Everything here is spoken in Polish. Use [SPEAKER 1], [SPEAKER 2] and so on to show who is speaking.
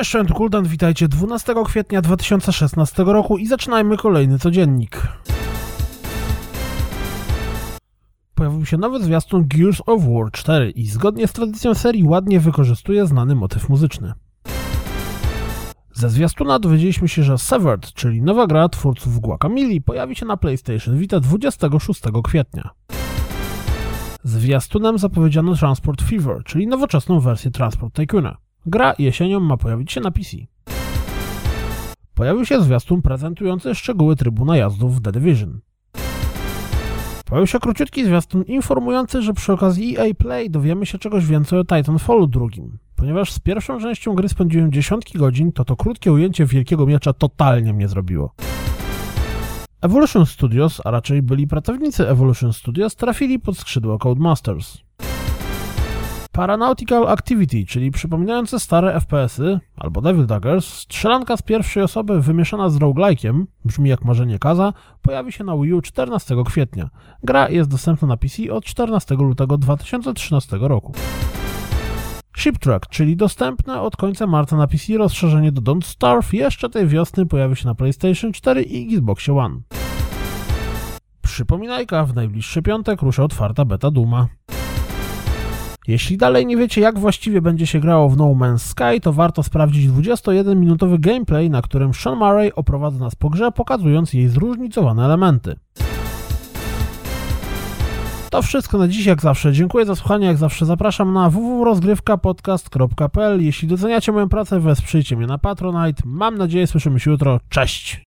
[SPEAKER 1] cześć, tu Kuldan, witajcie 12 kwietnia 2016 roku i zaczynajmy kolejny codziennik. Pojawił się nowy zwiastun Gears of War 4 i zgodnie z tradycją serii ładnie wykorzystuje znany motyw muzyczny. Ze zwiastuna dowiedzieliśmy się, że Severed, czyli nowa gra twórców Guacamole, pojawi się na PlayStation Vita 26 kwietnia. Zwiastunem zapowiedziano Transport Fever, czyli nowoczesną wersję Transport Tycoona. Gra jesienią ma pojawić się na PC. Pojawił się zwiastun prezentujący szczegóły trybu najazdów w The Division. Pojawił się króciutki zwiastun informujący, że przy okazji EA Play dowiemy się czegoś więcej o Titanfallu drugim. Ponieważ z pierwszą częścią gry spędziłem dziesiątki godzin, to to krótkie ujęcie wielkiego miecza totalnie mnie zrobiło. Evolution Studios, a raczej byli pracownicy Evolution Studios, trafili pod skrzydła Codemasters. Paranautical Activity, czyli przypominające stare FPS-y, albo Devil Daggers, strzelanka z pierwszej osoby wymieszana z roguelike'iem, brzmi jak marzenie Kaza, pojawi się na Wii U 14 kwietnia. Gra jest dostępna na PC od 14 lutego 2013 roku. Shiptrack, czyli dostępne od końca marca na PC rozszerzenie do Don't Starve, jeszcze tej wiosny pojawi się na PlayStation 4 i Xbox One. Przypominajka, w najbliższy piątek rusza otwarta beta Duma. Jeśli dalej nie wiecie, jak właściwie będzie się grało w No Man's Sky, to warto sprawdzić 21-minutowy gameplay, na którym Sean Murray oprowadza nas po grze, pokazując jej zróżnicowane elementy. To wszystko na dziś, jak zawsze. Dziękuję za słuchanie, jak zawsze zapraszam na www.rozgrywkapodcast.pl. Jeśli doceniacie moją pracę, wesprzyjcie mnie na Patronite. Mam nadzieję, słyszymy się jutro. Cześć!